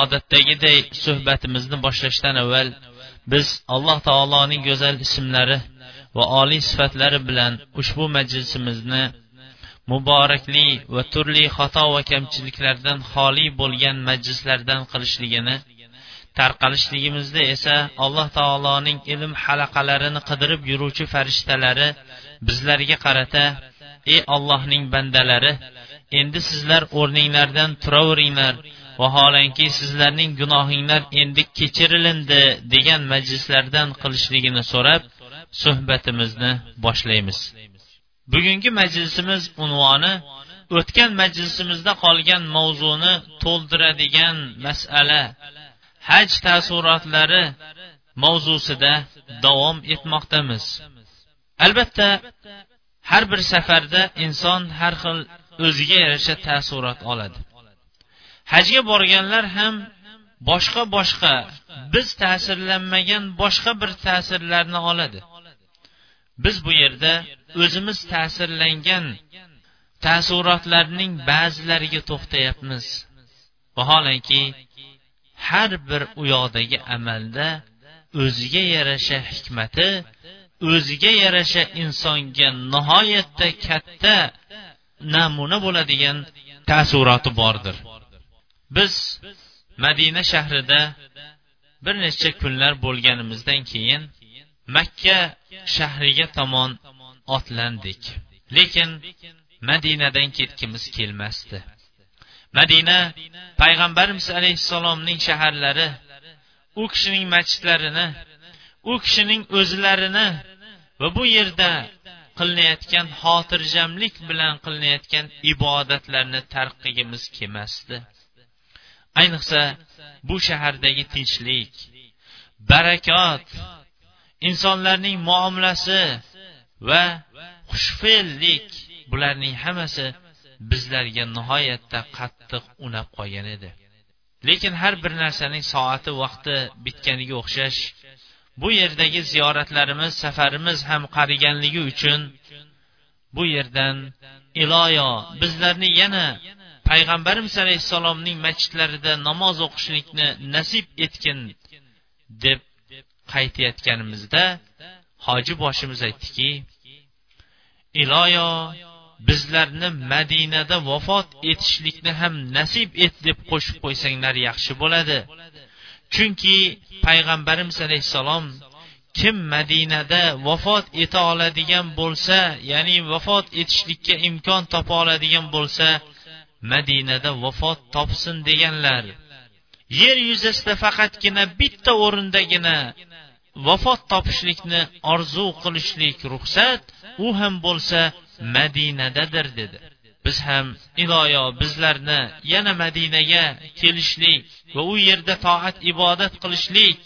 Odatdagiday suhbatimizni boshlashdan avval biz alloh taoloning go'zal ismlari va oliy sifatlari bilan ushbu majlisimizni muborakli va turli xato va kamchiliklardan xoli bo'lgan majlislardan qilishligini tarqalishligimizda esa alloh taoloning ilm halaqalarini qidirib yuruvchi farishtalari bizlarga qarata ey ollohning bandalari endi sizlar o'rninglardan turaveringlar vaholanki sizlarning gunohinglar endi kechirilindi degan majlislardan qilishligini so'rab suhbatimizni boshlaymiz. Bugungi majlisimiz unvoni o'tgan majlisimizda qolgan mavzuni to'ldiradigan masala haj taassurotlari mavzusida davom etmoqdamiz. Albatta har bir safarda inson har xil o'ziga yarasha taassurot oladi. Hajga borganlar ham boshqa boshqa biz ta'sirlanmagan boshqa bir ta'sirlarni oladi. Biz bu yerda o'zimiz ta'sirlangan taassurotlarning ba'zilariga to'xtayapmiz. Vaholanki har bir u yoqdagi amalda o'ziga yarasha hikmati o'ziga yarasha insonga nihoyatda katta namuna bo'ladigan taassuroti bordir. Biz madina shahrida bir necha kunlar bo'lganimizdan keyin makka shahriga tomon otlandik. Lekin madinadan ketgimiz kelmasdi. Madina payg'ambarimiz alayhissalomning shaharlari u kishining masjidlarini u kishining o'zlarini va bu yerda qilinayotgan xotirjamlik bilan qilinayotgan ibodatlarni tark qilgimiz kelmasdi. Ayniqsa bu shahardagi tinchlik barakot insonlarning muomalasi va xushfe'llik bularning hammasi bizlarga nihoyatda qattiq unab qolgan edi. Lekin har bir narsaning soati vaqti bitganiga o'xshash bu yerdagi ziyoratlarimiz safarimiz ham qariganligi uchun bu yerdan iloyo bizlarni yana payg'ambarimiz alayhissalomning masjidlarida namoz o'qishlikni nasib etgin deb qaytayotganimizda hoji boshimiz aytdiki iloyo bizlarni madinada vafot etishlikni ham nasib et deb qo'shib qo'ysanglar yaxshi bo'ladi. Chunki payg'ambarimiz alayhissalom kim madinada vafot eta oladigan bo'lsa ya'ni vafot etishlikka imkon topa oladigan bo'lsa madinada vafot topsin deganlar yer yuzasida faqatgina bitta o'rindagina vafot topishlikni orzu qilishlik ruxsat u ham bo'lsa madinadadir dedi. Biz ham iloyo bizlarni yana madinaga kelishlik va u yerda toat ibodat qilishlik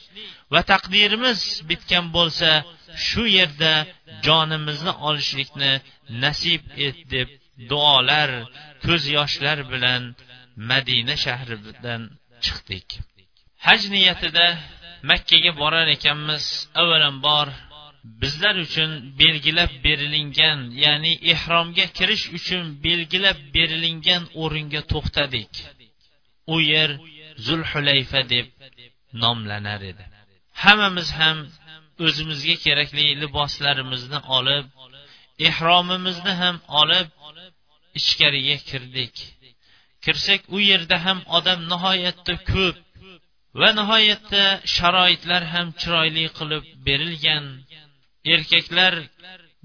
va taqdirimiz bitgan bo'lsa shu yerda jonimizni olishlikni nasib et deb duolar ko'z yoshlar bilan madina shahridan chiqdik. Haj niyatida makkaga borar ekanmiz. Avvalambor bizlar uchun belgilab berilingan ya'ni ehromga kirish uchun belgilab berilingan o'ringa to'xtadik. U yer zulhulayfa deb nomlanar edi. Hammamiz ham o'zimizga kerakli liboslarimizni olib ehromimizni ham olib ichkariga kirdik. Kirsak u yerda ham odam nihoyatda ko'p va nihoyatda sharoitlar ham chiroyli qilib berilgan. Erkaklar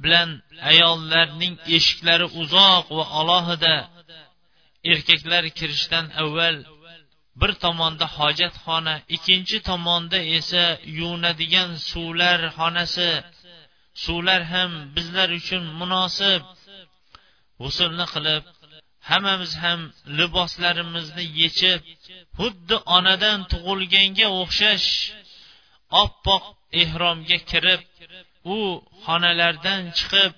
bilan ayollarning eshiklari uzoq va alohida. Erkaklar kirishdan avval bir tomonda hojatxona ikkinchi tomonda esa yuvinadigan suvlar xonasi. Suvlar ham bizlar uchun munosib. G'usulni qilib hammamiz ham liboslarimizni yechib xuddi onadan tug'ilganga o'xshash oppoq ehromga kirib u xonalardan chiqib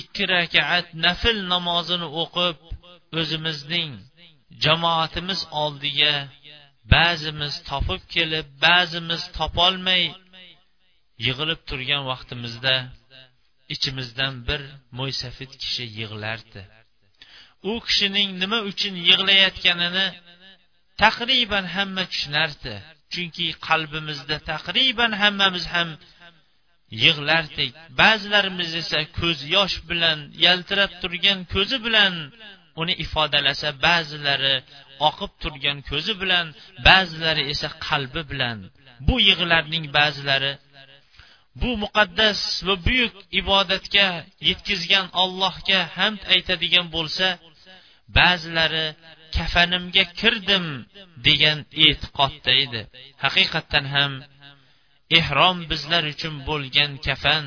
ikki rakaat nafl namozini o'qib o'zimizning jamoatimiz oldiga ba'zimiz topib kelib ba'zimiz topolmay yig'ilib turgan vaqtimizda ichimizdan bir mo'ysafid kishi yig'lardi. U kishining nima uchun yig'layotganini taqriban hamma tushunardi chunki qalbimizda taqriban hammamiz ham yig'lardik. Ba'zilarimiz esa ko'z yosh bilan yaltirab turgan ko'zi bilan uni ifodalasa ba'zilari oqib turgan ko'zi bilan ba'zilari esa qalbi bilan. Bu yig'larning ba'zilari bu muqaddas va buyuk ibodatga yetkazgan allohga hamd aytadigan bo'lsa ba'zilari kafanimga kirdim degan e'tiqodda edi. Haqiqatdan ham ehrom bizlar uchun bo'lgan kafan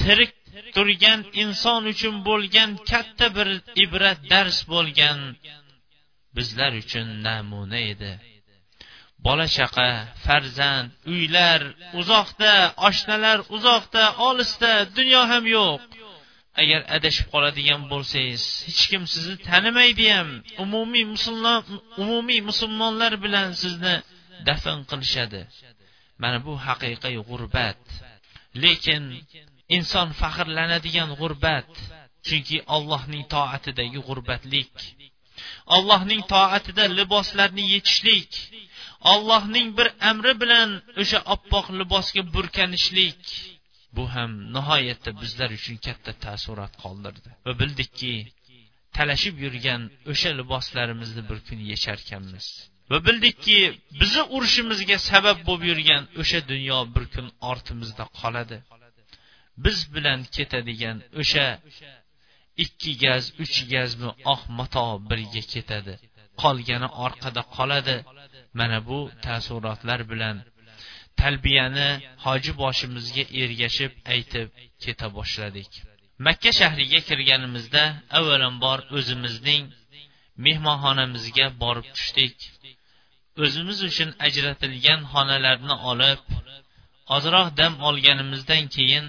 tirik turgan inson uchun bo'lgan katta bir ibrat dars bo'lgan bizlar uchun namuna edi. Bola chaqa farzand uylar uzoqda oshnalar uzoqda olisda dunyo ham yo'q. Agar adashib qoladigan bo'lsangiz hech kim sizni tanimaydi ham. Umumiy musulmon umumiy musulmonlar bilan sizni dafn qilishadi. Mana bu haqiqiy g'urbat. Lekin inson faxrlanadigan g'urbat chunki ollohning toatidagi g'urbatlik. Allohning toatida liboslarni yechishlik. Allohning bir amri bilan o'sha oppoq libosga burkanishlik. Bu ham nihoyatda bizlar uchun katta taassurot qoldirdi. Va bildikki talashib yurgan o'sha liboslarimizni bir kun yecharkanmiz. Va bildikki bizni urushimizga sabab bo'lib yurgan o'sha dunyo bir kun ortimizda qoladi. Biz bilan ketadigan o'sha ikki gaz uch gazmi oq mato birga ketadi. Qolgani orqada qoladi. Mana bu taassurotlar bilan talbiyani hoji boshimizga ergashib aytib keta boshladik. Makka shahriga kirganimizda avvalambor o'zimizning mehmonxonamizga borib tushdik. O'zimiz uchun ajratilgan xonalarni olib ozroq dam olganimizdan keyin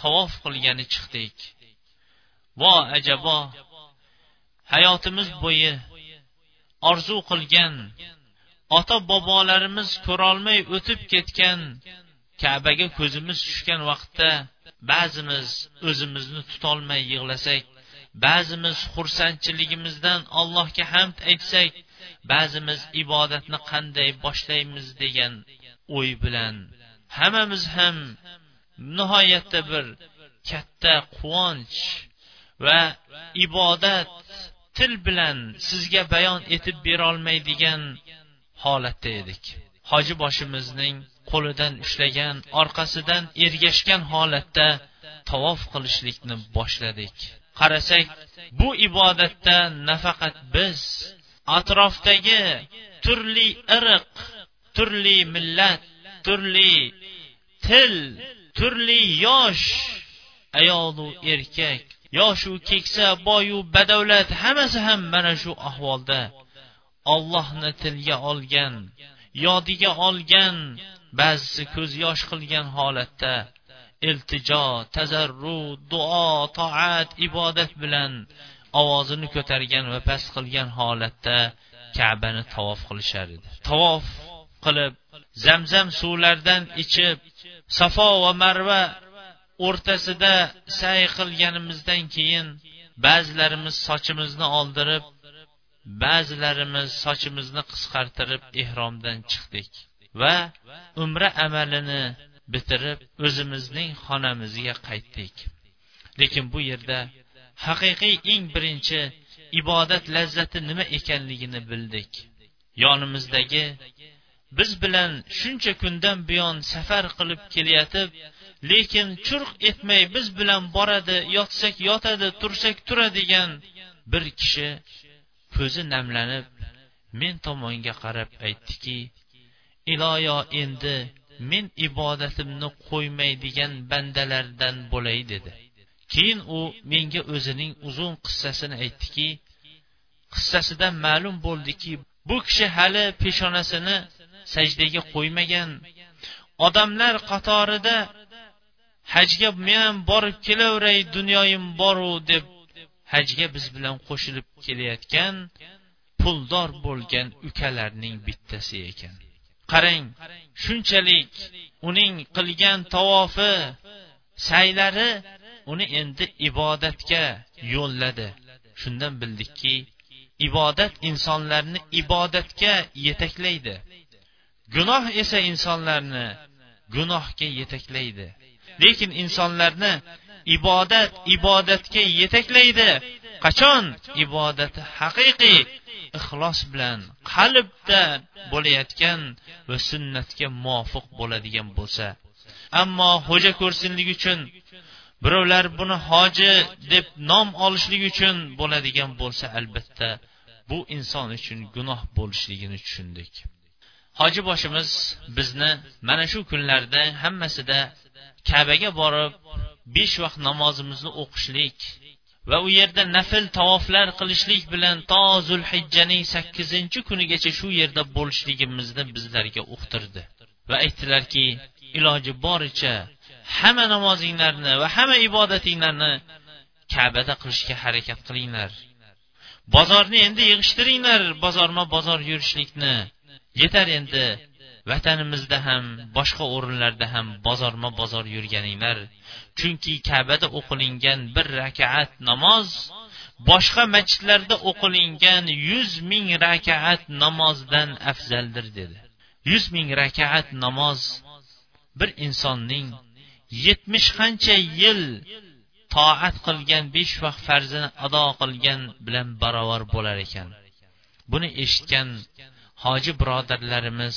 tavof qilgani chiqdik. Vo ajabo hayotimiz bo'yi orzu qilgan ota bobolarimiz ko'rolmay o'tib ketgan kabaga ko'zimiz tushgan vaqtda ba'zimiz o'zimizni tutolmay yig'lasak ba'zimiz xursandchiligimizdan allohga hamd aytsak ba'zimiz ibodatni qanday boshlaymiz degan o'y bilan hammamiz ham nihoyatda bir katta quvonch va ibodat til bilan sizga bayon etib berolmaydigan holatda edik. Hoji boshimizning qo'lidan ushlagan orqasidan ergashgan holatda tavof qilishlikni boshladik. Qarasak bu ibodatda nafaqat biz atrofdagi turli irq turli millat turli til turli yosh ayolu erkak yoshu keksa boyu badavlat hammasi ham mana shu ahvolda ollohni tilga olgan yodiga olgan ba'zisi ko'z yosh qilgan holatda iltijo tazarru duo toat ibodat bilan ovozini ko'targan va past qilgan holatda kabani tavof qilishar edi. Tavof qilib zamzam suvlardan ichib safo va marva o'rtasida say qilganimizdan keyin ba'zilarimiz sochimizni oldirib ba'zilarimiz sochimizni qisqartirib ehromdan chiqdik va umra amalini bitirib o'zimizning xonamizga qaytdik. Lekin bu yerda haqiqiy eng birinchi ibodat lazzati nima ekanligini bildik. Yonimizdagi biz bilan shuncha kundan buyon safar qilib kelayotib lekin churq etmay biz bilan boradi yotsak yotadi tursak turadigan bir kishi ko'zi namlanib men tomonga qarab aytdiki iloyo endi men ibodatimni qo'ymaydigan bandalardan bo'lay dedi. Keyin u menga o'zining uzun qissasini aytdiki qissasidan ma'lum bo'ldiki bu kishi hali peshonasini sajdaga qo'ymagan. Odamlar qatorida hajga men borib kelaveray dunyoyim boru deb hajga biz bilan qo'shilib kelayotgan puldor bo'lgan ukalarning bittasi ekan. Qarang shunchalik uning qilgan tavofi saylari uni endi ibodatga yo'lladi. Shundan bildikki ibodat insonlarni ibodatga yetaklaydi. Gunoh esa insonlarni gunohga yetaklaydi. Lekin insonlarni ibodat ibodatga yetaklaydi. Qachon? Ibodati haqiqiy ixlos bilan qalbda bo'layotgan va sunnatga muvofiq bo'ladigan bo'lsa. Ammo xo'ja ko'rsinlik uchun birovlar buni hoji deb nom olishlik uchun bo'ladigan bo'lsa albatta bu inson uchun gunoh bo'lishligini tushundik. Hoji boshimiz bizni mana shu kunlarda hammasida kabaga borib besh vaqt namozimizni o'qishlik va u yerda nafl tavoflar qilishlik bilan to zulhijjaning sakkizinchi kunigacha shu yerda bo'lishligimizni bizlarga uqtirdi va aytdilarki iloji boricha hamma namozinglarni va hamma ibodatinglarni kabada qilishga harakat qilinglar. Bozorni endi yig'ishtiringlar bozorma bozor yurishlikni. Yetar endi vatanimizda ham boshqa o'rinlarda ham bozorma bozor yurganinglar chunki kabada o'qilingan bir rakaat namoz boshqa masjidlarda o'qilingan yuz ming rakaat namozdan afzaldir dedi. Yuz ming rakaat namoz bir insonning yetmish qancha yil toat qilgan besh vaqt farzini ado qilgan bilan barobar bo'lar ekan. Buni eshitgan hoji birodarlarimiz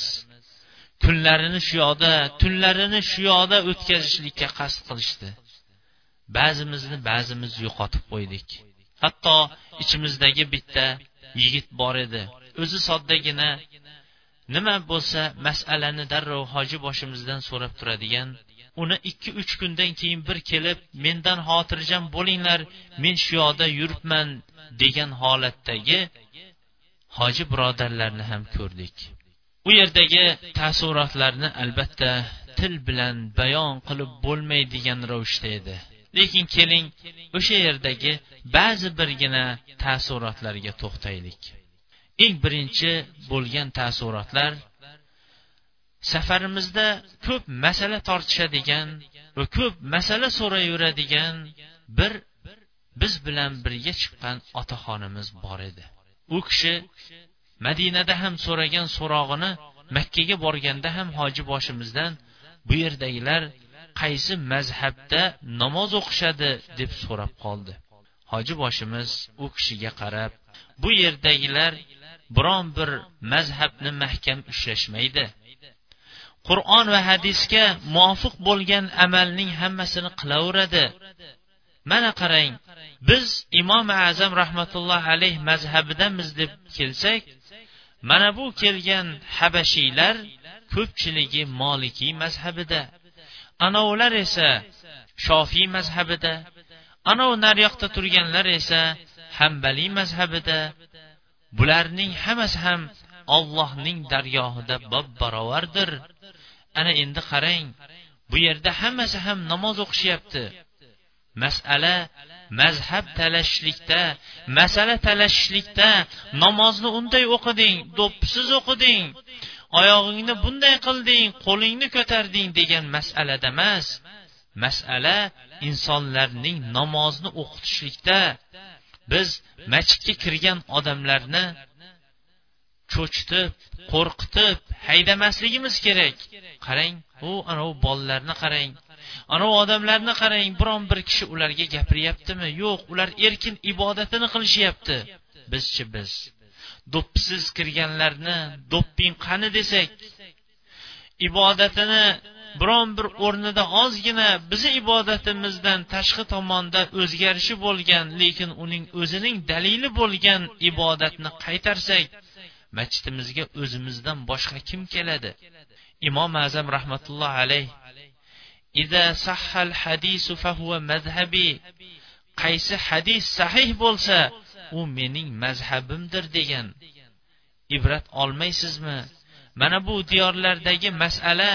kunlarini shu yoqda tunlarini shu yoqda o'tkazishlikka qasd qilishdi. Ba'zimizni ba'zimiz yo'qotib qo'ydik. Hatto ichimizdagi bitta yigit bor edi. O'zi soddagina nima bo'lsa masalani darrov hoji boshimizdan so'rab turadigan uni ikki uch kundan keyin bir kelib mendan xotirjam bo'linglar men shu yoqda yuribman degan holatdagi hoji birodarlarni ham ko'rdik. Bu yerdagi taassurotlarni albatta til bilan bayon qilib bo'lmaydigan ravishda edi. Lekin keling o'sha yerdagi ba'zi birgina taassurotlarga to'xtaylik. Eng birinchi bo'lgan taassurotlar safarimizda ko'p masala tortishadigan va ko'p masala so'rayveradigan bir biz bilan birga chiqqan otaxonimiz bor edi. U kishi madinada ham so'ragan so'rog'ini makkaga borganda ham hoji boshimizdan bu yerdagilar qaysi mazhabda namoz o'qishadi? deb so'rab qoldi. Hoji boshimiz u kishiga qarab bu yerdagilar biron bir mazhabni mahkam ushlashmaydi. Qur'on va hadisga muvofiq bo'lgan amalning hammasini qilaveradi. Mana qarang biz imom azam rahmatullohi alayh mazhabidamiz deb kelsak mana bu kelgan habashiylar ko'pchiligi molikiy mazhabida anovlar esa shofiy mazhabida anov naryoqda turganlar esa hambaliy mazhabida. Bularning hammasi ham ollohning dargohida bob barobardir ana endi qarang bu yerda hammasi ham namoz o'qishyapti. Masala mazhab talashishlikda masala talashishlikda namozni unday o'qiding do'ppisiz o'qiding oyog'ingni bunday qilding qo'lingni ko'tarding degan masalada emas. Masala insonlarning namozni o'qitishlikda. Biz masjidga kirgan odamlarni cho'chitib qo'rqitib haydamasligimiz kerak. Qarang u anavi bolalarni qarang. Anavi odamlarni qarang biron bir kishi ularga gapiryaptimi? Yo'q ular erkin ibodatini qilishyapti. Bizchi biz. Do'ppisiz kirganlarni do'pping qani desak ibodatini biron bir o'rnida ozgina bizni ibodatimizdan tashqi tomonda o'zgarishi bo'lgan lekin uning o'zining dalili bo'lgan ibodatni qaytarsak masjidimizga o'zimizdan boshqa kim keladi? Imom azam rahmatulloh alayh ida sahhal hadisu fahuva mazhabi qaysi hadis sahih bo'lsa u mening mazhabimdir degan. Ibrat olmaysizmi? Mana bu diyorlardagi masala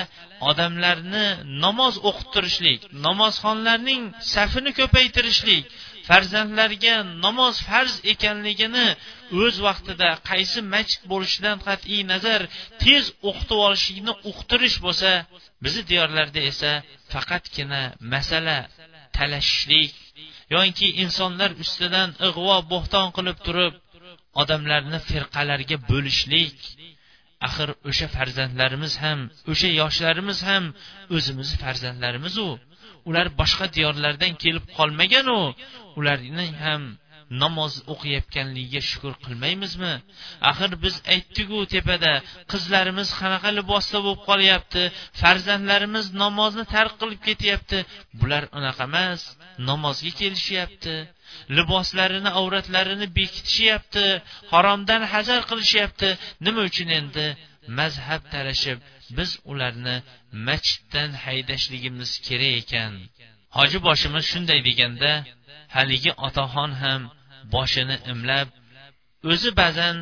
odamlarni namoz o'qittirishlik namozxonlarning safini ko'paytirishlik farzandlarga namoz farz ekanligini o'z vaqtida qaysi masjid bo'lishidan qat'iy nazar tez o'qitib olishlikni uqtirish bo'lsa bizni diyorlarda esa faqatgina masala talashishlik yoki insonlar ustidan ig'vo bo'xton qilib turib odamlarni firqalarga bo'lishlik. Axir o'sha farzandlarimiz ham o'sha yoshlarimiz ham o'zimizni farzandlarimizu. Ular boshqa diyorlardan kelib qolmaganu ularning ham namoz o'qiyotganligiga shukur qilmaymizmi? Axir biz aytdiku tepada qizlarimiz qanaqa libosda bo'lib qolyapti farzandlarimiz namozni tark qilib ketyapti bular unaqa emas namozga kelishyapti liboslarini avratlarini bekitishyapti haromdan hazar qilishyapti. Nima uchun endi? Mazhab talashib biz ularni masjiddan haydashligimiz kerak ekan. Hoji boshimiz shunday deganda haligi otaxon ham boshini imlab o'zi ba'zan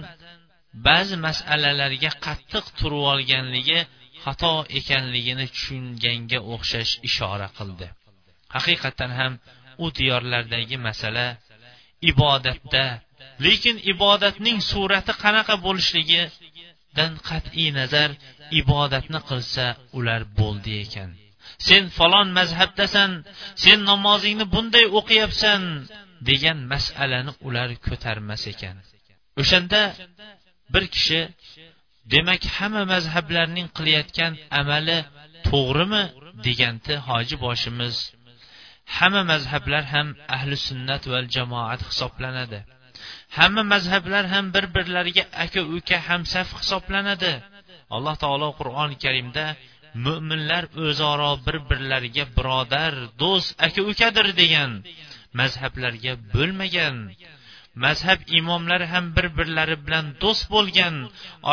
ba'zi masalalarga qattiq turib olganligi xato ekanligini tushunganga o'xshash ishora qildi. Haqiqatdan ham u diyorlardagi masala ibodatda. Lekin ibodatning surati qanaqa bo'lishligidan qat'iy nazar ibodatni qilsa ular bo'ldi ekan. Sen falon mazhabdasan sen namozingni bunday o'qiyapsan degan masalani ular ko'tarmas ekan. O'shanda bir kishi demak hamma mazhablarning qilayotgan amali to'g'rimi? deganda hoji boshimiz hamma mazhablar ham ahli sunnat va jamoat hisoblanadi. Hamma mazhablar ham bir birlariga aka uka hamsaf hisoblanadi. Alloh taolo qur'oni karimda mo'minlar o'zaro bir birlariga birodar do'st aka ukadir degan mazhablarga bo'lmagan. Mazhab imomlari ham bir birlari bilan do'st bo'lgan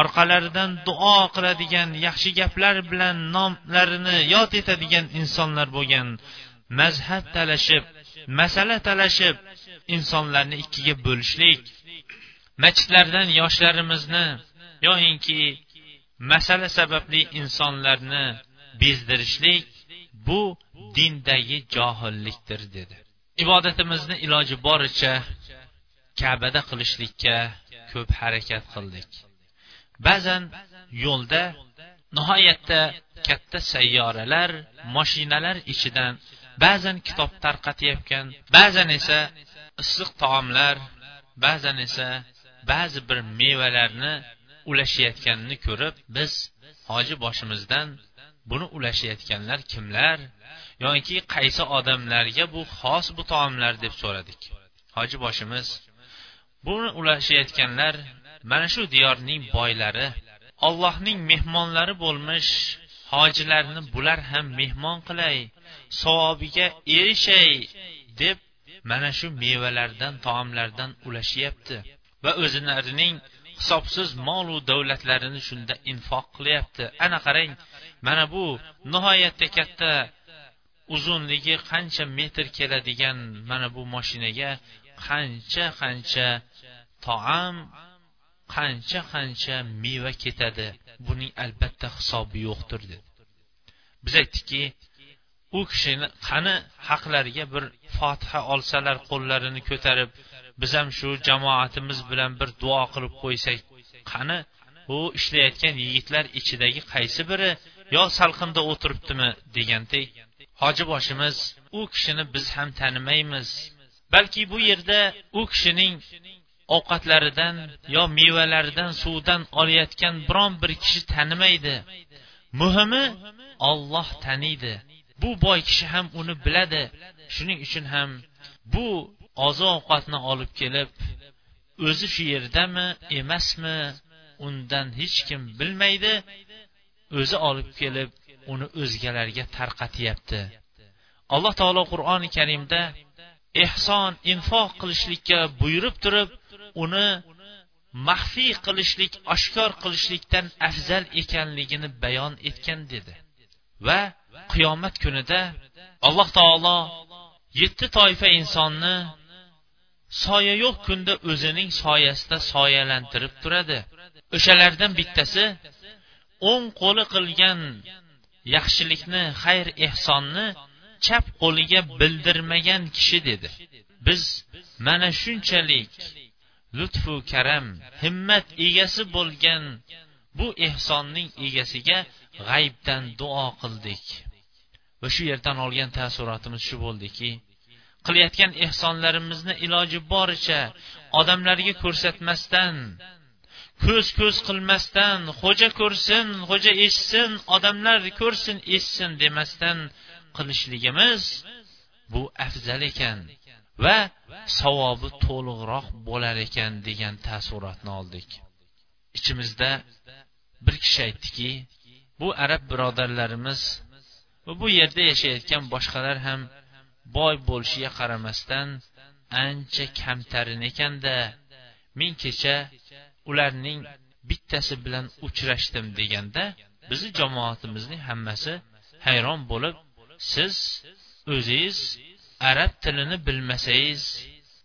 orqalaridan duo qiladigan yaxshi gaplar bilan nomlarini yod etadigan insonlar bo'lgan. Mazhab talashib masala talashib insonlarni ikkiga bo'lishlik. Masjidlardan yoshlarimizni yoyinki masala sababli insonlarni bezdirishlik bu dindagi johillikdir dedi. Ibodatimizni iloji boricha kabada qilishlikka ko'p harakat qildik. Ba'zan yo'lda nihoyatda katta sayyoralar moshinalar ichidan ba'zan kitob tarqatayotgan ba'zan esa issiq taomlar ba'zan esa ba'zi bir mevalarni ulashayotganini ko'rib biz hoji boshimizdan buni ulashayotganlar kimlar? Yoki qaysi odamlarga bu xos bu taomlar deb so'radik. Hoji boshimiz buni ulashayotganlar mana shu diyorning boylari ollohning mehmonlari bo'lmish hojilarni bular ham mehmon qilay savobiga erishay deb mana shu mevalardan taomlardan ulashyapti va o'zlarining hisobsiz molu davlatlarini shunda infoq qilyapti. Ana qarang mana bu nihoyatda katta uzunligi qancha metr keladigan mana bu mashinaga qancha qancha taom qancha qancha meva ketadi. Buning albatta hisobi yo'qdir dedi. Biz aytdikki u kishini qani haqlariga bir fotiha olsalar qo'llarini ko'tarib biz ham shu jamoatimiz bilan bir duo qilib qo'ysak qani u ishlayotgan yigitlar ichidagi qaysi biri yo salqinda o'tiribdimi degandek hoji boshimiz u kishini biz ham tanimaymiz. Balki bu yerda u kishining ovqatlaridan yo mevalaridan suvdan olayotgan biron bir kishi tanimaydi. Muhimi olloh taniydi. Bu boy kishi ham uni biladi. Shuning uchun ham bu oziq ovqatni olib kelib o'zi shu yerdami emasmi undan hech kim bilmaydi. O'zi olib kelib uni o'zgalarga tarqatyapti. Alloh taolo qur'oni karimda ehson infoq qilishlikka buyurib turib uni maxfiy qilishlik oshkor qilishlikdan afzal ekanligini bayon etgan dedi. Va qiyomat kunida alloh taolo yetti toifa insonni soya yo'q kunda o'zining soyasida soyalantirib turadi. O'shalardan bittasi o'ng qo'li qilgan yaxshilikni xayr ehsonni chap qo'liga bildirmagan kishi dedi. Biz mana shunchalik lutfu karam himmat egasi bo'lgan bu ehsonning egasiga g'aybdan duo qildik. Va shu yerdan olgan taassurotimiz shu bo'ldiki qilayotgan ehsonlarimizni iloji boricha odamlarga ko'rsatmasdan ko'z ko'z qilmasdan xo'ja ko'rsin xo'ja eshitsin odamlar ko'rsin eshitsin demasdan qilishligimiz bu afzal ekan va savobi to'liqroq bo'lar ekan degan taassurotni oldik. Ichimizda bir kishi aytdiki bu arab birodarlarimiz va bu yerda yashayotgan boshqalar ham boy bo'lishiga qaramasdan ancha kamtarin ekanda men kecha ularning bittasi bilan uchrashdim deganda bizni jamoatimizning hammasi hayron bo'lib siz o'zingiz arab tilini bilmasangiz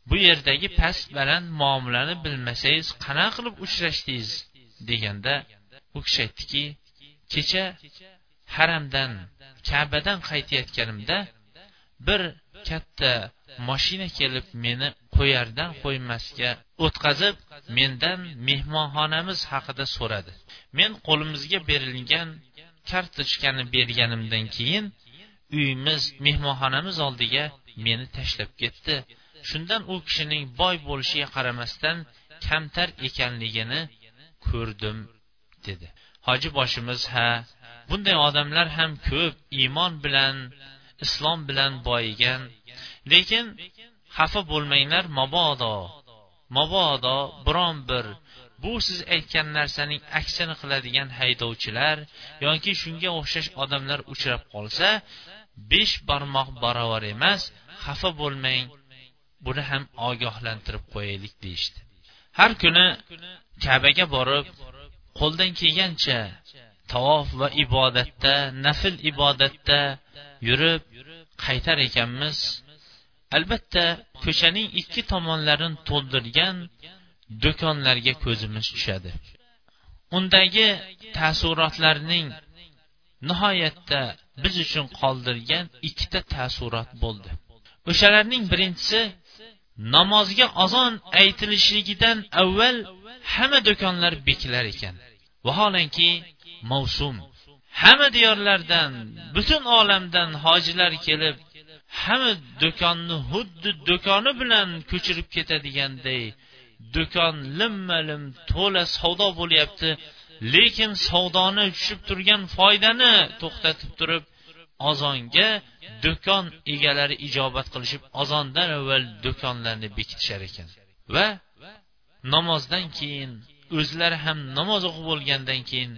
bu yerdagi past baland muomalani bilmasangiz qanaqa qilib uchrashdingiz deganda u kishi aytdiki kecha haramdan kabadan qaytayotganimda bir katta mashina kelib meni qo'yardan qo'ymasga o'tkazib mendan mehmonxonamiz haqida so'radi. Men qo'limizga berilgan kartochkani berganimdan keyin uyimiz mehmonxonamiz oldiga meni tashlab ketdi. Shundan u kishining boy bo'lishiga qaramasdan kamtar ekanligini ko'rdim dedi. Hoji boshimiz ha bunday odamlar ham ko'p iymon bilan islom bilan boyigan. Lekin xafa bo'lmanglar mabodo mabodo biron bir. Bu siz aytgan narsaning aksini qiladigan haydovchilar yoki shunga o'xshash odamlar uchrab qolsa besh barmoq barobar emas xafa bo'lmang buni ham ogohlantirib qo'yaylik deyishdi. Har kuni kabaga borib qo'ldan kelgancha tavof va ibodatda nafl ibodatda yurib qaytar ekanmiz. Albatta ko'chaning ikki tomonlarini to'ldirgan do'konlarga ko'zimiz tushadi. Undagi taassurotlarning nihoyatda biz uchun qoldirgan ikkita taassurot bo'ldi. O'shalarning birinchisi namozga azon aytilishligidan avval hamma do'konlar bekilar ekan. Vaholanki mavsum. Hamma diyorlardan butun olamdan hojilar kelib hamma do'konni xuddi do'koni bilan ko'chirib ketadiganday do'kon limma lim to'la savdo bo'lyapti lekin savdoni tushib turgan foydani to'xtatib turib ozonga do'kon egalari ijobat qilishib ozondan avval do'konlarni bekitishar ekan. Va namozdan keyin o'zlari ham namoz o'qib bo'lgandan keyin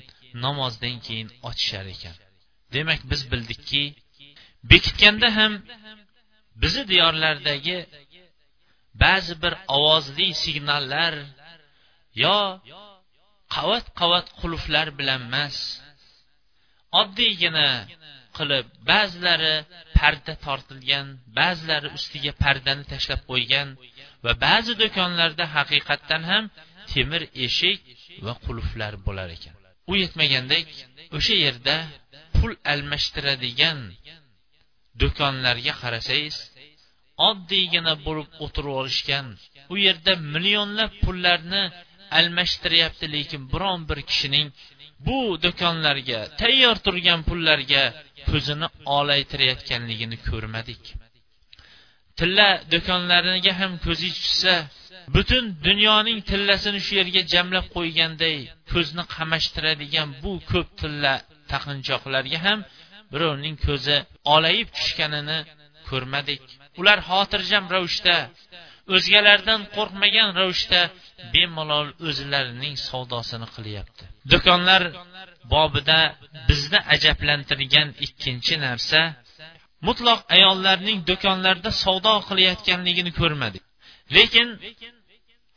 namozdan keyin ochishar ekan. Demak biz bildikki bekitganda ham bizni diyorlardagi ba'zi bir ovozli signallar yo qavat qavat qulflar bilan emas oddiygina qilib ba'zilari parda tortilgan ba'zilari ustiga pardani tashlab qo'ygan va ba'zi do'konlarda haqiqatdan ham temir eshik va qulflar bo'lar ekan. U yetmagandek o'sha yerda pul almashtiradigan do'konlarga qarasangiz oddiygina bo'lib o'tirib olishgan u yerda millionlab pullarni almashtiryapti lekin biron bir kishining bu do'konlarga tayyor turgan pullarga ko'zini olaytirayotganligini ko'rmadik. Tilla do'konlariga ham ko'zi tushsa butun dunyoning tillasini shu yerga jamlab qo'yganday ko'zni qamashtiradigan bu ko'p tilla taqinchoqlarga ham birovning ko'zi olayib tushganini ko'rmadik. Ular xotirjam ravishda o'zgalardan qo'rqmagan ravishda bemalol o'zlarining savdosini qilyapti. Do'konlar bobida bizni ajablantirgan ikkinchi narsa mutloq ayollarning do'konlarda savdo qilayotganligini ko'rmadik. Lekin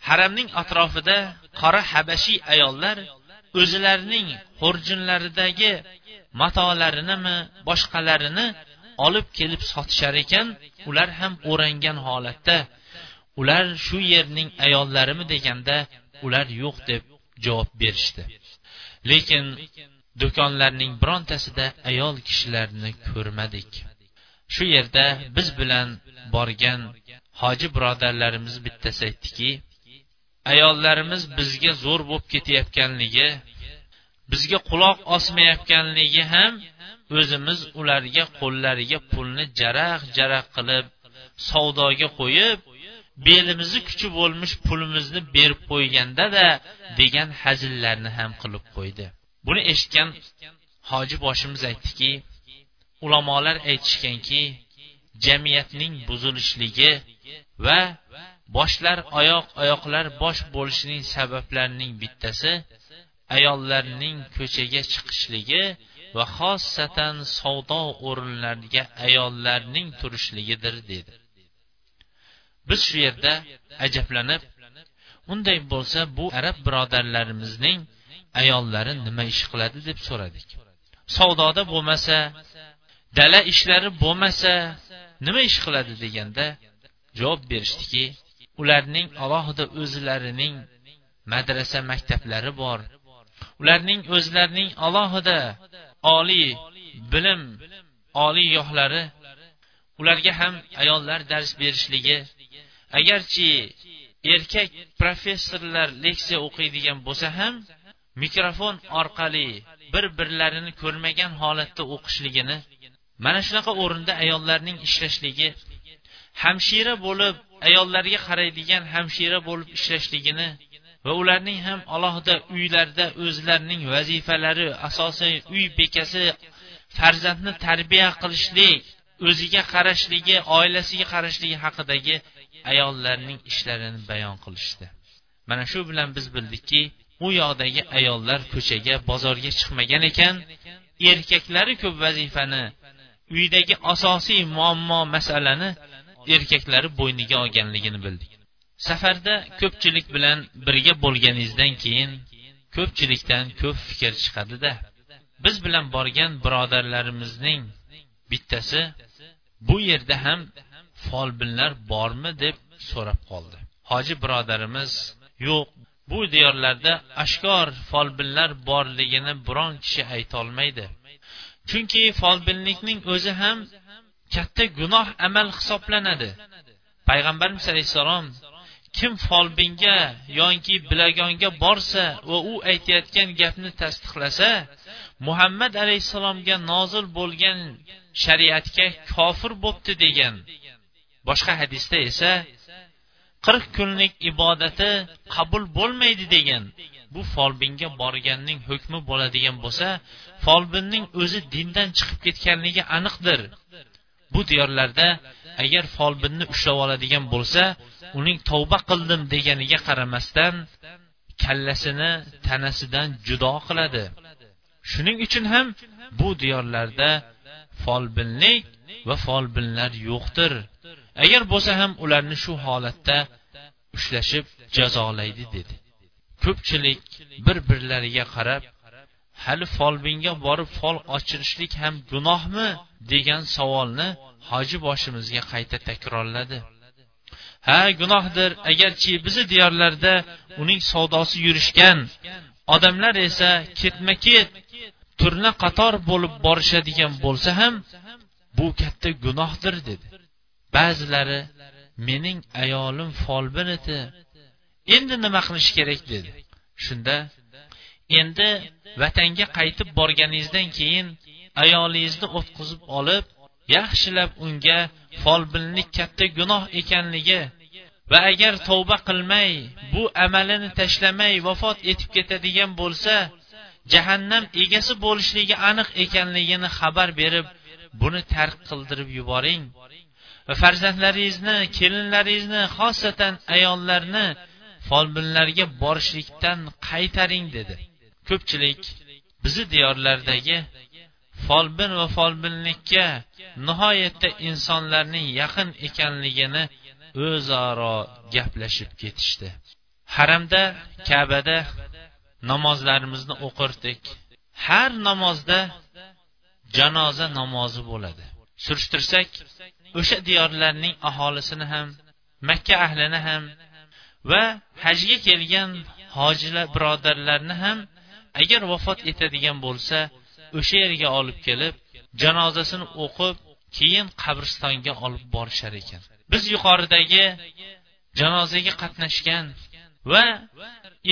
haramning atrofida qora habashiy ayollar o'zlarining xurjunlaridagi matolarinimi boshqalarini olib kelib sotishar ekan ular ham o'rangan holatda. Ular shu yerning ayollarimi deganda ular yo'q deb javob berishdi. Lekin do'konlarning birontasida ayol kishilarni ko'rmadik. Shu yerda biz bilan borgan hoji birodarlarimiz bittasi aytdiki ayollarimiz bizga zo'r bo'lib ketayotganligi bizga quloq osmayotganligi ham o'zimiz ularga qo'llariga pulni jaraq jaraq qilib savdoga qo'yib belimizni kuchi bo'lmish pulimizni berib qo'yganda da degan hazillarni ham qilib qo'ydi. Buni eshitgan hoji boshimiz aytdiki ulamolar aytishganki jamiyatning buzilishligi va boshlar oyoq oyoqlar bosh bo'lishining sabablarining bittasi ayollarning ko'chaga chiqishligi va xossatan savdo o'rinlariga ayollarning turishligidir dedi. Biz shu yerda ajablanib unday bo'lsa bu arab birodarlarimizning ayollari nima ish qiladi? deb so'radik. Savdoda bo'lmasa dala ishlari bo'lmasa nima ish qiladi? deganda javob berishdiki ularning alohida o'zlarining madrasa maktablari bor. Ularning o'zlarining alohida oliy bilim oliy yohlari ularga ham ayollar dars berishligi. Agarchi erkak professorlar leksiya o'qiydigan bo'lsa ham mikrofon orqali bir birlarini ko'rmagan holatda o'qishligini mana shunaqa o'rinda ayollarning ishlashligi hamshira bo'lib ayollarga qaraydigan hamshira bo'lib ishlashligini va ularning ham alohida uylarda o'zlarining vazifalari asosiy uy bekasi farzandni tarbiya qilishlik o'ziga qarashligi oilasiga qarashligi haqidagi ayollarning ishlarini bayon qilishdi. Mana shu bilan biz bildikki u yoqdagi ayollar ko'chaga bozorga chiqmagan ekan erkaklari ko'p vazifani uydagi asosiy muammo masalani erkaklari bo'yniga olganligini bildik. Safarda ko'pchilik bilan birga bo'lganingizdan keyin ko'pchilikdan ko'p fikr chiqadida. Biz bilan borgan birodarlarimizning bittasi bu yerda ham folbinlar bormi? deb so'rab qoldi. Hoji birodarimiz yo'q bu diyorlarda ashkor folbinlar borligini biron kishi aytolmaydi. Chunki folbinlikning o'zi ham katta gunoh amal hisoblanadi. Payg'ambarimiz alayhissalom kim folbinga yoki bilagonga borsa va u aytayotgan gapni tasdiqlasa muhammad alayhissalomga nozil bo'lgan shariatga kofir bo'pti degan. Boshqa hadisda esa qirq kunlik ibodati qabul bo'lmaydi degan. Bu folbinga borganning hukmi bo'ladigan bo'lsa folbinning o'zi dindan chiqib ketganligi aniqdir. Bu diyorlarda agar folbinni ushlab oladigan bo'lsa uning tavba qildim deganiga qaramasdan kallasini tanasidan judo qiladi. Shuning uchun ham bu diyorlarda folbinlik va folbinlar yo'qdir. Agar bo'lsa ham ularni shu holatda ushlashib jazolaydi dedi. Ko'pchilik bir birlariga qarab hali folbinga borib fol ochirishlik ham gunohmi? Degan savolni hoji boshimizga qayta takrorladi. Ha gunohdir agarchi bizni diyorlarda uning savdosi yurishgan odamlar esa ketma ket turna qator bo'lib borishadigan bo'lsa ham bu katta gunohdir dedi. Ba'zilari mening ayolim folbin edi endi nima qilish kerak? dedi. Shunda endi vatanga qaytib borganingizdan keyin ayolingizni o'tqizib olib yaxshilab unga folbinlik katta gunoh ekanligi va agar tavba qilmay bu amalini tashlamay vafot etib ketadigan bo'lsa jahannam egasi bo'lishligi aniq ekanligini xabar berib buni tark qildirib yuboring. Va farzandlaringizni kelinlaringizni xosatan ayollarni folbinlarga borishlikdan qaytaring dedi. Ko'pchilik bizni diyorlardagi folbin va folbinlikka nihoyatda insonlarning yaqin ekanligini o'zaro gaplashib ketishdi. Haramda kabada namozlarimizni o'qirdik. Har namozda janoza namozi bo'ladi. Surishtirsak o'sha diyorlarning aholisini ham makka ahlini ham va hajga kelgan hojilar birodarlarni ham agar vafot etadigan bo'lsa o'sha yerga olib kelib janozasini o'qib keyin qabristonga olib borishar ekan. Biz yuqoridagi janozaga qatnashgan va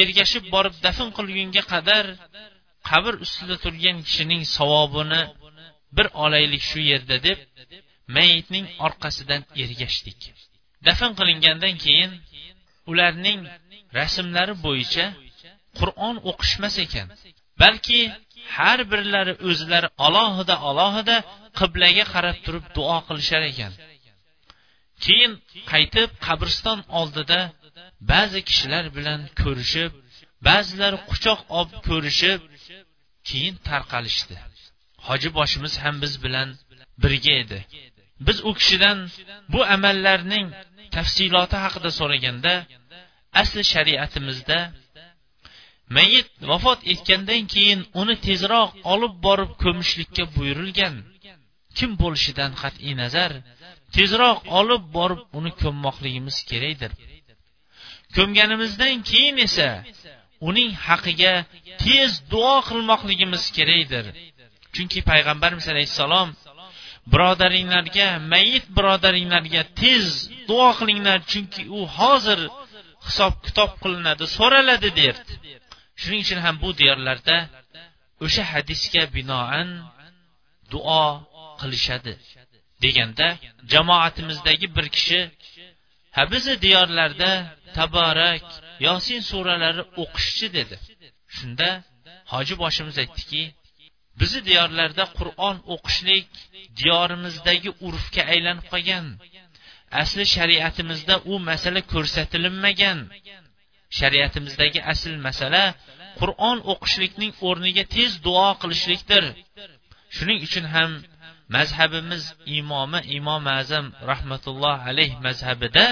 ergashib borib dafn qilgunga qadar qabr ustida turgan kishining savobini bir olaylik shu yerda deb mayitning orqasidan ergashdik. Dafn qilingandan keyin ularning rasmlari bo'yicha qur'on o'qishmas ekan balki har birlari o'zlari alohida alohida qiblaga qarab turib duo qilishar ekan. Keyin qaytib qabriston oldida ba'zi kishilar bilan ko'rishib ba'zilari quchoq olib ko'rishib keyin tarqalishdi. Hoji boshimiz ham biz bilan birga edi. Biz u kishidan bu amallarning tafsiloti haqida so'raganda asli shariatimizda mayit vafot etgandan keyin uni tezroq olib borib ko'mishlikka buyurilgan. Kim bo'lishidan qat'iy nazar tezroq olib borib uni ko'mmoqligimiz kerakdir. Ko'mganimizdan keyin esa uning haqiga tez duo qilmoqligimiz kerakdir. Chunki payg'ambarimiz alayhissalom birodaringlarga mayit birodaringlarga tez duo qilinglar chunki u hozir hisob kitob qilinadi so'raladi derdi. Shuning uchun ham bu diyorlarda o'sha hadisga binoan duo qilishadi deganda jamoatimizdagi bir kishi ha bizni diyorlarda taborak yosin suralari o'qishchi dedi. Shunda hoji boshimiz aytdiki bizni diyorlarda qur'on o'qishlik diyorimizdagi urfga aylanib qolgan. Asli shariatimizda u masala ko'rsatilinmagan. Shariatimizdagi asl masala qur'on o'qishlikning o'rniga tez duo qilishlikdir. Shuning uchun ham mazhabimiz imomi imom azam rahmatulloh alayh mazhabida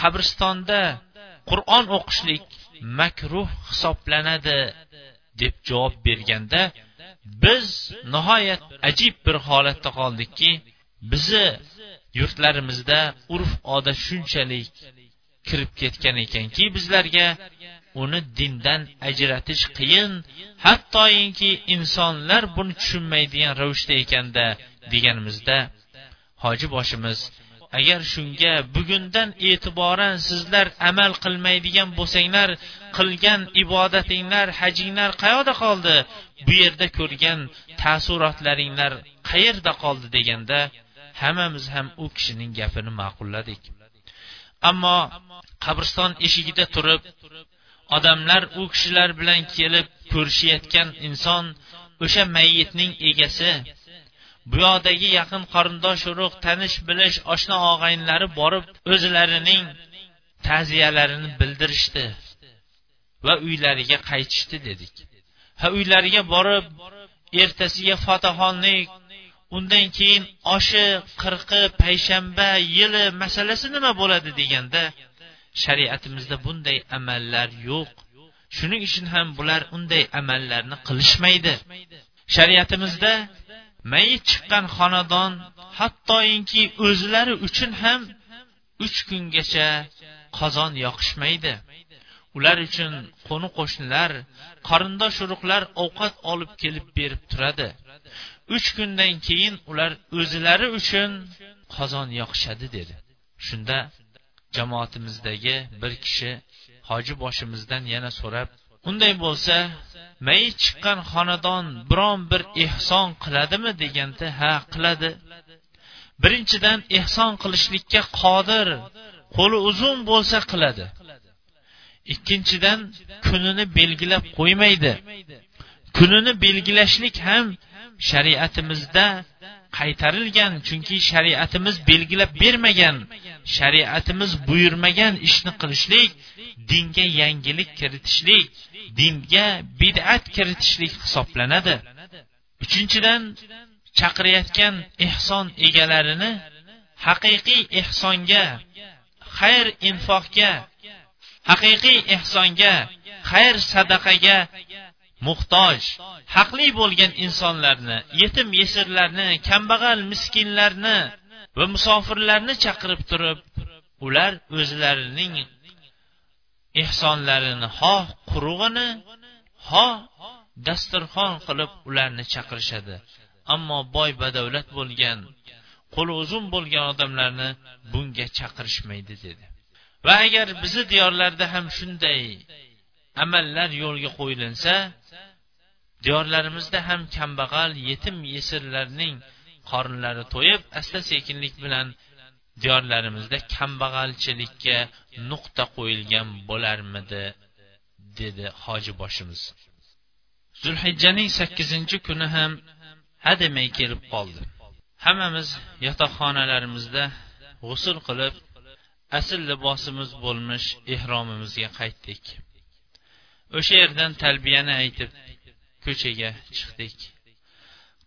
qabristonda qur'on o'qishlik makruh hisoblanadi deb javob berganda biz nihoyat ajib bir holatda qoldikki bizni yurtlarimizda urf odat shunchalik kirib ketgan ekanki bizlarga uni dindan ajratish qiyin hattoinki insonlar buni tushunmaydigan ravishda ekanda deganimizda hoji boshimiz agar shunga bugundan e'tiboran sizlar amal qilmaydigan bo'lsanglar qilgan ibodatinglar hajinglar qayoqda qoldi? Bu yerda ko'rgan taassurotlaringlar qayerda qoldi? deganda hammamiz ham u kishining gapini ma'qulladik. Ammo qabriston eshigida turib odamlar u kishilar bilan kelib ko'rishayotgan inson o'sha mayitning egasi bu yoqdagi yaqin qarindosh urug' tanish bilish oshna og'aynilari borib o'zlarining ta'ziyalarini bildirishdi va uylariga qaytishdi dedik. Ha uylariga borib ertasiga fotaxonlik undan keyin oshi qirqi payshanba yili masalasi nima bo'ladi deganda shariatimizda bunday amallar yo'q. Shuning uchun ham bular unday amallarni qilishmaydi. Shariatimizda mayit chiqqan xonadon hattoinki o'zlari uchun ham uch kungacha qozon yoqishmaydi. Ular uchun qo'ni qo'shnilar qarindosh urug'lar ovqat olib kelib berib turadi. Uch kundan keyin ular o'zlari uchun qozon yoqishadi dedi. Shunda jamoatimizdagi bir kishi hoji boshimizdan yana so'rab unday bo'lsa mayit chiqqan xonadon biron bir ehson qiladimi? deganda ha qiladi. Birinchidan ehson qilishlikka qodir qo'li uzun bo'lsa qiladi. Ikkinchidan kunini belgilab qo'ymaydi. Kunini belgilashlik ham shariatimizda qaytarilgan chunki shariatimiz belgilab bermagan shariatimiz buyurmagan ishni qilishlik dinga yangilik kiritishlik dinga bid'at kiritishlik hisoblanadi. Uchinchidan chaqirayotgan ehson egalarini haqiqiy ehsonga xayr infoqga haqiqiy ehsonga xayr sadaqaga muhtoj haqli bo'lgan insonlarni yetim yesirlarni kambag'al miskinlarni va musofirlarni chaqirib turib ular o'zlarining ehsonlarini xoh qurug'ini xoh dasturxon qilib ularni chaqirishadi. Ammo boy badavlat bo'lgan qo'li uzun bo'lgan odamlarni bunga chaqirishmaydi dedi. Va agar bizni diyorlarda ham shunday amallar yo'lga qo'yilinsa diyorlarimizda ham kambag'al yetim yesirlarning qornlari to'yib asta sekinlik bilan diyorlarimizda kambag'alchilikka nuqta qo'yilgan bo'larmidi dedi hoji boshimiz. Zulhijjaning sakkizinchi kuni ham hademay kelib qoldi. Hammamiz yotoqxonalarimizda g'usul qilib asl libosimiz bo'lmish ehromimizga qaytdik. O'sha yerdan talbiyani aytib ko'chaga chiqdik.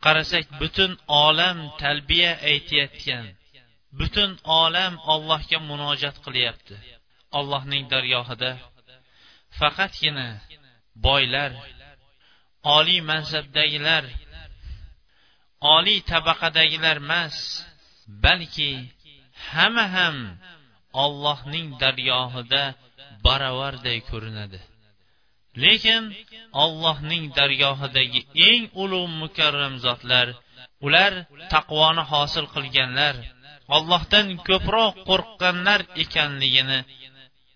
Qarasak butun olam talbiya aytayotgan butun olam ollohga munojat qilyapti. Allohning dargohida. Faqatgina boylar oliy mansabdagilar oliy tabaqadagilar emas balki hamma ham ollohning dargohida baravarday ko'rinadi. Lekin ollohning dargohidagi eng ulug' mukarram zotlar ular taqvoni hosil qilganlar ollohdan ko'proq qo'rqqanlar ekanligini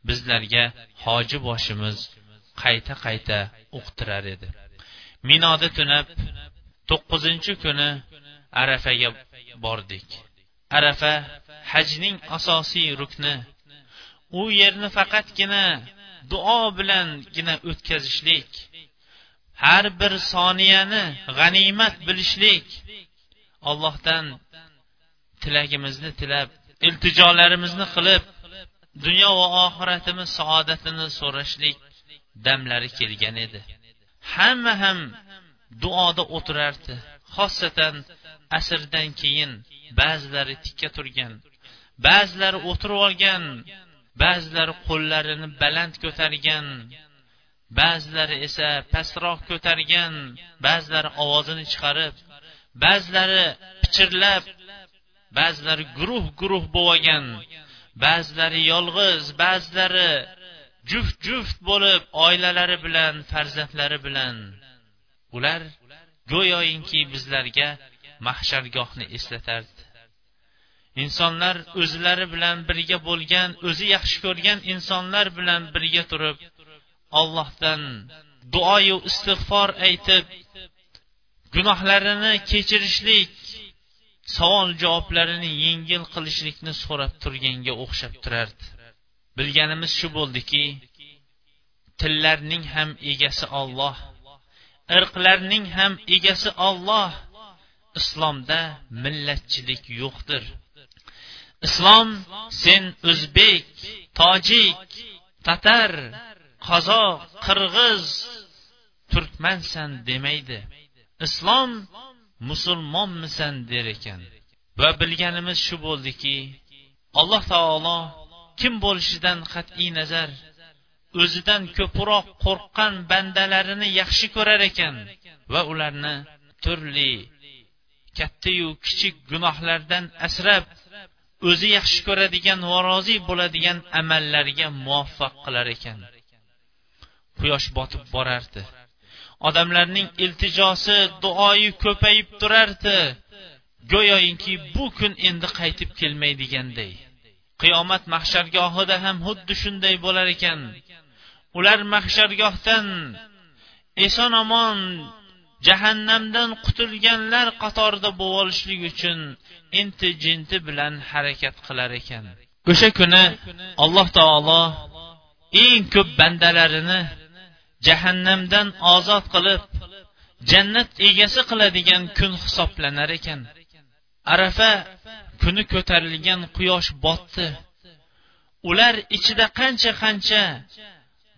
bizlarga hoji boshimiz qayta qayta uqtirar edi. Minoda tunab to'qqizinchi kuni arafaga bordik. Arafa hajning asosiy rukni. U yerni faqatgina duo bilangina o'tkazishlik har bir soniyani g'animat bilishlik allohdan tilagimizni tilab iltijolarimizni qilib dunyo va oxiratimiz saodatini so'rashlik damlari kelgan edi. Hamma ham duoda o'tirardi. Xosatan asrdan keyin ba'zilari tikka turgan ba'zilari o'tirib olgan ba'zilari qo'llarini baland ko'targan ba'zilari esa pastroq ko'targan ba'zilari ovozini chiqarib ba'zilari pichirlab ba'zilari guruh guruh bo'lgan ba'zilari yolg'iz ba'zilari juft juft bo'lib oilalari bilan farzandlari bilan. Ular go'yoinki bizlarga mahshargohni eslatardi. Insonlar o'zlari bilan birga bo'lgan o'zi yaxshi ko'rgan insonlar bilan birga turib ollohdan duoyu istig'for aytib gunohlarini kechirishlik savol javoblarini yengil qilishlikni so'rab turganga o'xshab turardi. Bilganimiz shu bo'ldiki tillarning ham egasi olloh irqlarning ham egasi olloh islomda millatchilik yo'qdir. Islom sen o'zbek tojik tatar qozoq qirg'iz turkmansan demaydi. Islom musulmonmisan der ekan. Va bilganimiz shu bo'ldiki alloh taolo kim bo'lishidan qat'iy nazar o'zidan ko'proq qo'rqqan bandalarini yaxshi ko'rar ekan va ularni turli kattayu kichik gunohlardan asrab o'zi yaxshi ko'radigan va rozi bo'ladigan amallarga muvaffaq qilar ekan. Quyosh botib borardi. Odamlarning iltijosi duoyi ko'payib turardi. Go'yoinki bu kun endi qaytib kelmaydiganday qiyomat mahshargohida ham xuddi shunday bo'lar ekan. Ular mahshargohdan eson omon jahannamdan qutulganlar qatorida bo'lishlik uchun inti jinti bilan harakat qilar ekan. O'sha kuni alloh taolo eng ko'p bandalarini jahannamdan ozod qilib jannat egasi qiladigan kun hisoblanar ekan. Arafa kuni ko'tarilgan quyosh botdi. Ular ichida qancha qancha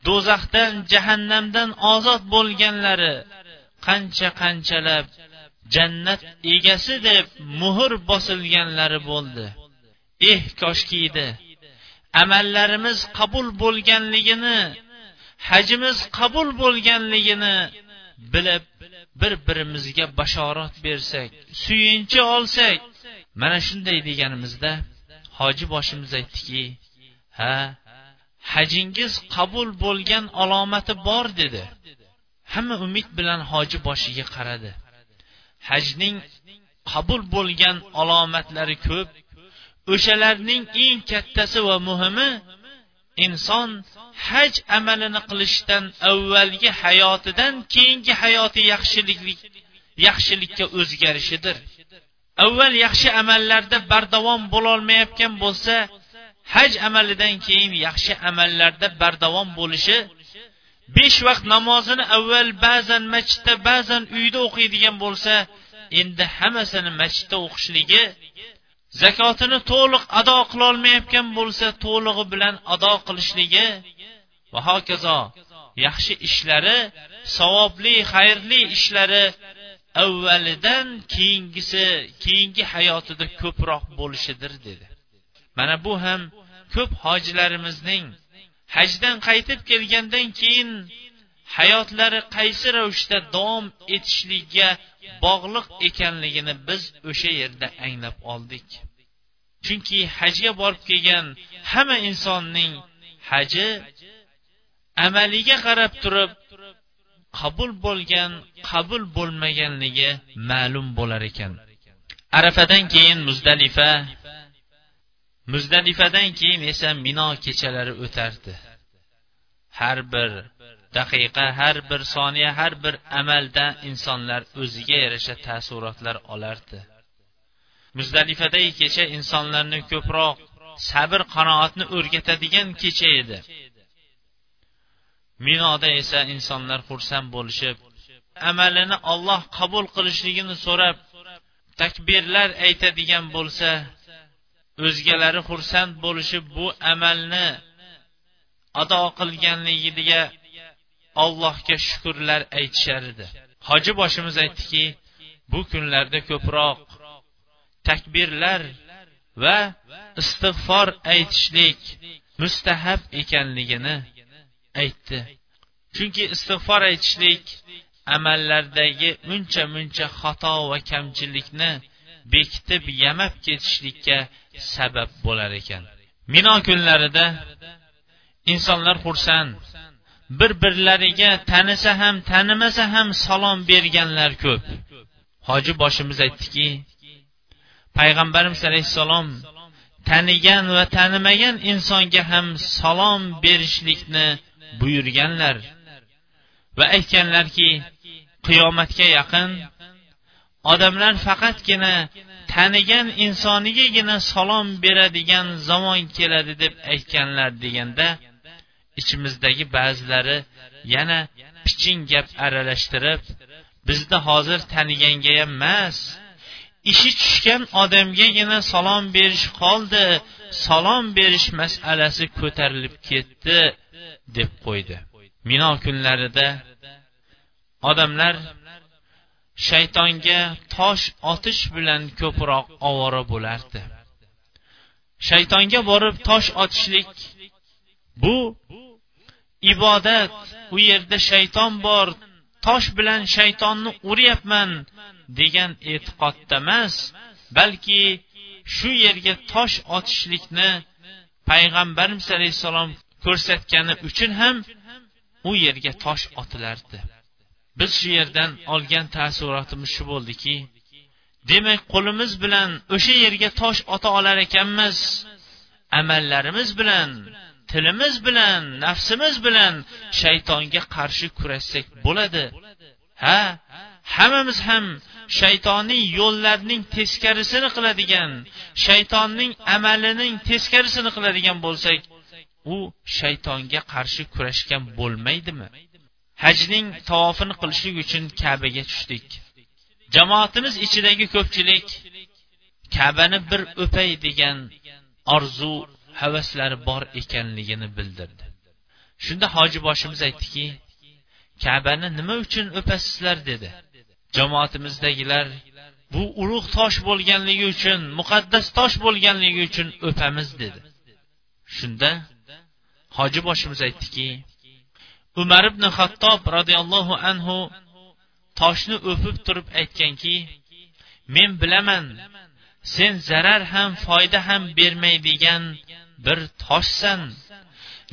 do'zaxdan jahannamdan ozod bo'lganlari qancha qanchalab jannat egasi deb muhr bosilganlari bo'ldi. Eh koshkiydi amallarimiz qabul bo'lganligini hajimiz qabul bo'lganligini bilib bir birimizga bashorat bersak suyunchi olsak mana shunday deganimizda hoji boshimiz aytdiki ha hajingiz qabul bo'lgan alomati bor dedi. Hamma umid bilan hoji boshiga qaradi. Hajning qabul bo'lgan alomatlari ko'p o'shalarning eng kattasi va muhimi inson haj amalini qilishdan avvalgi hayotidan keyingi hayoti yaxshilik yaxshilikka o'zgarishidir. Avval yaxshi amallarda bardavom bo'lolmayotgan bo'lsa haj amalidan keyin yaxshi amallarda bardavom bo'lishi besh vaqt namozini avval ba'zan masjidda ba'zan uyda o'qiydigan bo'lsa endi hammasini masjidda o'qishligi zakotini to'liq ado qilolmayotgan bo'lsa to'lig'i bilan ado qilishligi va hokazo yaxshi ishlari savobli xayrli ishlari avvalidan keyingisi keyingi hayotida ko'proq bo'lishidir dedi. Mana bu ham ko'p hojilarimizning hajdan qaytib kelgandan keyin hayotlari qaysi ravishda davom etishligiga bog'liq ekanligini biz o'sha yerda anglab oldik. Chunki hajga borib kelgan hamma insonning haji amaliga qarab turib qabul bo'lgan qabul bo'lmaganligi ma'lum bo'lar ekan. Arafadan keyin muzdalifa muzdalifadan keyin esa mino kechalari o'tardi. Har bir daqiqa har bir soniya har bir amalda insonlar o'ziga yarasha taassurotlar olardi. Muzdalifadagi kecha insonlarni ko'proq sabr qanoatni o'rgatadigan kecha edi. Minoda esa insonlar xursand bo'lishib amalini olloh qabul qilishligini so'rab takbirlar aytadigan bo'lsa o'zgalari xursand bo'lishib bu amalni ado qilganligiga allohga shukurlar aytishar edi. Hoji boshimiz aytdiki bu kunlarda ko'proq takbirlar va istig'for aytishlik mustahab ekanligini aytdi. Chunki istig'for aytishlik amallardagi uncha muncha xato va kamchilikni bekitib yamab ketishlikka sabab bo'lar ekan. Mino kunlarida insonlar xursand bir birlariga tanisa ham tanimasa ham salom berganlar ko'p. Hoji boshimiz aytdiki payg'ambarimiz alayhissalom tanigan va tanimagan insonga ham salom berishlikni buyurganlar va aytganlarki qiyomatga yaqin odamlar faqatgina tanigan insonigagina salom beradigan zamon keladi deb aytganlar deganda ichimizdagi ba'zilari yana piching gap aralashtirib bizni hozir taniganga emas ishi tushgan odamgagina salom berish qoldi salom berish masalasi ko'tarilib ketdi deb qo'ydi. Mino kunlarida odamlar shaytonga tosh otish bilan ko'proq ovora bo'lardi. Shaytonga borib tosh otishlik bu ibodat. U yerda shayton bor tosh bilan shaytonni uryapman degan e'tiqodda emas balki shu yerga tosh otishlikni payg'ambarimiz alayhissalom ko'rsatgani uchun ham u yerga tosh otilardi. Biz shu yerdan olgan taassurotimiz shu bo'ldiki demak qo'limiz bilan o'sha yerga tosh ota olar ekanmiz. Amallarimiz bilan tilimiz bilan nafsimiz bilan shaytonga qarshi kurashsak bo'ladi. Ha? Hammamiz ham shaytoniy yo'llarning teskarisini qiladigan shaytonning amalining teskarisini qiladigan bo'lsak u shaytonga qarshi kurashgan bo'lmaydimi? Hajning tavofini qilishlik uchun kabaga tushdik. Jamoatimiz ichidagi ko'pchilik kabani bir o'pay degan orzu havaslari bor ekanligini bildirdi. Shunda hoji boshimiz aytdiki kabani nima uchun o'pasizlar dedi. Jamoatimizdagilar bu ulug' tosh bo'lganligi uchun muqaddas tosh bo'lganligi uchun o'pamiz dedi. Shunda hoji boshimiz aytdiki umar ibn xattob roziyallohu anhu toshni o'pib turib aytganki men bilaman sen zarar ham foyda ham bermaydigan bir toshsan.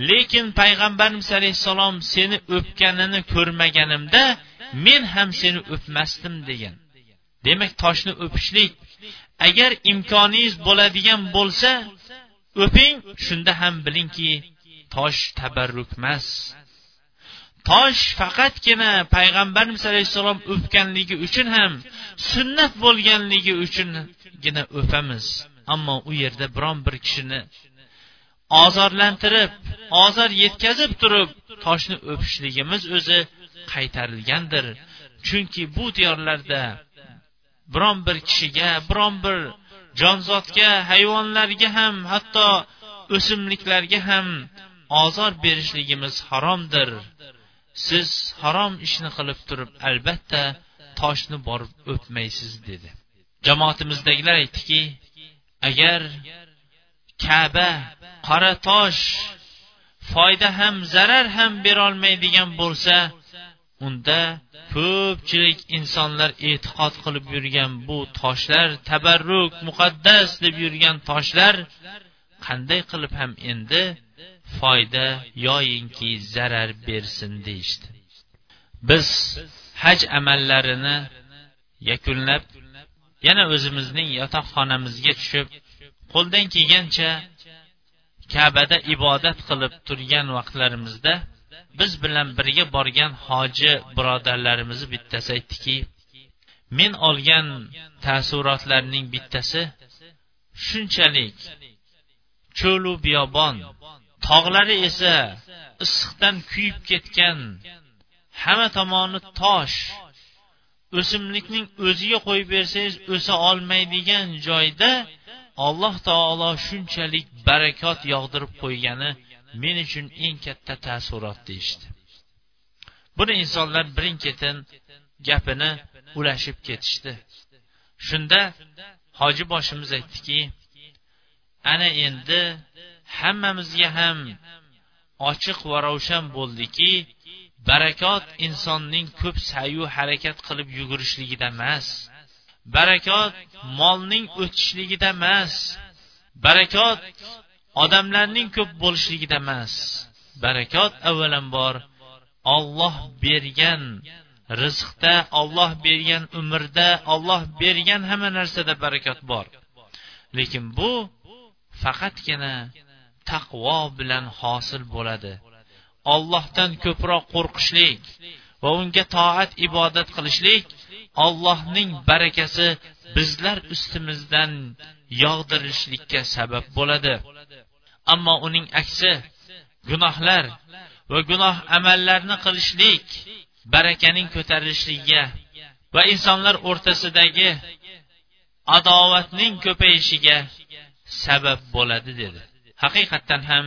Lekin payg'ambarimiz alayhissalom seni o'pganini ko'rmaganimda men ham seni o'pmasdim degan. Demak toshni o'pishlik agar imkoningiz bo'ladigan bo'lsa o'ping shunda ham bilingki tosh tabarruk emas. Tosh faqatgina payg'ambarimiz alayhissalom o'pganligi uchun ham sunnat bo'lganligi uchungina o'pamiz. Ammo u yerda biron bir kishini ozorlantirib ozor yetkazib turib toshni o'pishligimiz o'zi qaytarilgandir. Chunki bu diyorlarda biron bir kishiga biron bir jonzotga hayvonlarga ham hatto o'simliklarga ham ozor berishligimiz haromdir. Siz harom ishni qilib turib albatta toshni borib o'pmaysiz dedi. Jamoatimizdagilar aytdiki agar kaba qora tosh foyda ham zarar ham berolmaydigan bo'lsa unda ko'pchilik insonlar e'tiqod qilib yurgan bu toshlar tabarruk muqaddas deb yurgan toshlar qanday qilib ham endi foyda yoyinki zarar bersin deyishdi. Biz haj amallarini yakunlab yana o'zimizning yotoqxonamizga tushib qo'ldan kelgancha kabada ibodat qilib turgan vaqtlarimizda biz bilan birga borgan hoji birodarlarimizni bittasi aytdiki men olgan taassurotlarning bittasi shunchalik cho'lu biyobon tog'lari esa issiqdan kuyib ketgan. Hamma tomoni tosh. O'simlikning o'ziga qo'yib bersangiz o'sa olmaydigan joyda alloh taolo shunchalik barakot yog'dirib qo'ygani men uchun eng katta taassurot deyishdi. Buni insonlar birin ketin gapini ulashib ketishdi. Shunda hoji boshimiz aytdiki ana endi hammamizga ham ochiq va ravshan bo'ldiki barakot insonning ko'p sayu harakat qilib yugurishligida emas barakot molning o'tishligida emas barakot odamlarning ko'p bo'lishligida emas barakot avvalambor olloh bergan rizqda olloh bergan umrda olloh bergan hamma narsada barakot bor. Lekin bu faqatgina taqvo bilan hosil bo'ladi. Ollohdan ko'proq qo'rqishlik va unga toat ibodat qilishlik ollohning barakasi bizlar ustimizdan yog'dirishlikka sabab bo'ladi. Ammo uning aksi gunohlar va gunoh amallarni qilishlik barakaning ko'tarilishligiga va insonlar o'rtasidagi adovatning ko'payishiga sabab bo'ladi dedi. Haqiqatdan ham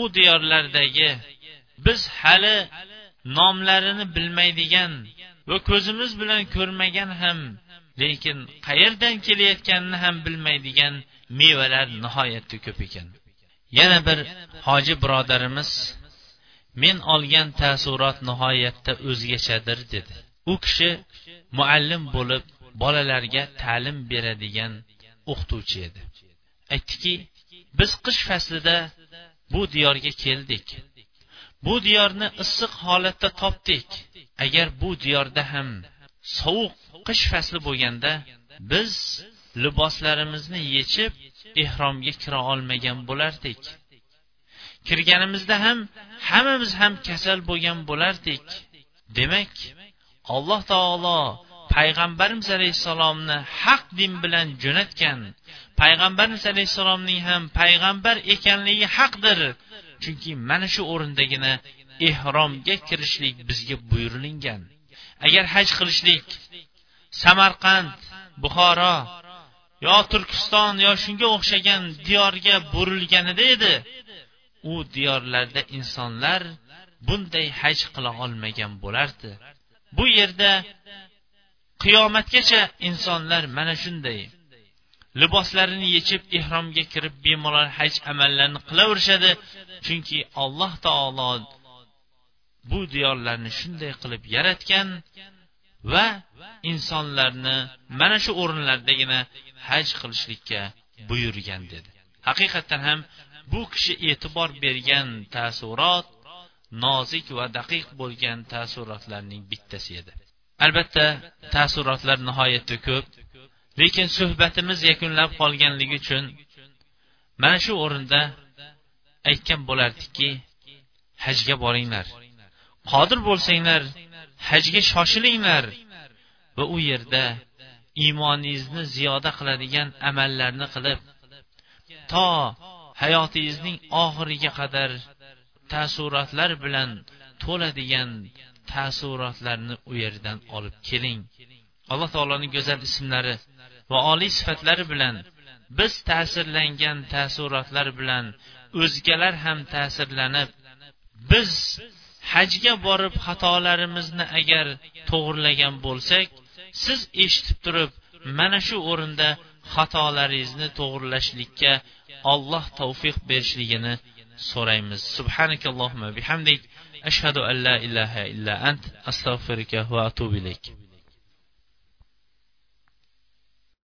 u diyorlardagi biz hali nomlarini bilmaydigan va ko'zimiz bilan ko'rmagan ham lekin qayerdan kelayotganini ham bilmaydigan mevalar nihoyatda ko'p ekan. Yana bir hoji birodarimiz men olgan taassurot nihoyatda o'zgachadir dedi. U kishi muallim bo'lib bolalarga ta'lim beradigan o'qituvchi edi. Aytdiki biz qish faslida bu diyorga keldik. Bu diyorni issiq holatda topdik. Agar bu diyorda ham sovuq qish fasli bo'lganda biz liboslarimizni yechib ehromga kira olmagan bo'lardik. Kirganimizda ham hammamiz ham kasal bo'lgan bo'lardik. Demak alloh taolo payg'ambarimiz alayhissalomni haq din bilan jo'natgan payg'ambarimiz alayhissalomning ham payg'ambar ekanligi haqdir. Chunki mana shu o'rindagina ehromga kirishlik bizga buyurilingan. Agar haj qilishlik samarqand buxoro yo turkiston yo shunga o'xshagan diyorga burilganida edi u diyorlarda insonlar bunday haj qila olmagan bo'lardi. Bu yerda qiyomatgacha insonlar mana shunday liboslarini yechib ehromga kirib bemalol haj amallarini qilaverishadi. Chunki alloh taolo bu diyorlarni shunday qilib yaratgan va insonlarni mana shu o'rinlardagina haj qilishlikka buyurgan dedi. Haqiqatdan ham bu kishi e'tibor bergan taassurot nozik va daqiq bo'lgan taassurotlarning bittasi edi. Albatta taassurotlar nihoyatda ko'p. Lekin suhbatimiz yakunlab qolganligi uchun mana shu o'rinda aytgan bo'lardikki hajga boringlar. Qodir bo'lsanglar hajga shoshilinglar va u yerda iymoningizni ziyoda qiladigan amallarni qilib to hayotingizning oxiriga qadar taassurotlar bilan to'ladigan taassurotlarni u yerdan olib keling. Alloh taoloning go'zal ismlari va oliy sifatlari bilan biz ta'sirlangan taassurotlar bilan o'zgalar ham ta'sirlanib biz hajga borib xatolarimizni agar to'g'irlagan bo'lsak siz eshitib turib mana shu o'rinda xatolaringizni to'g'irlashlikka alloh tavfiq berishligini so'raymiz. Subhanakallohumma bihamdik. Ashhadu an la ilaha illa ant. Astag'firuka va atubu ilayk.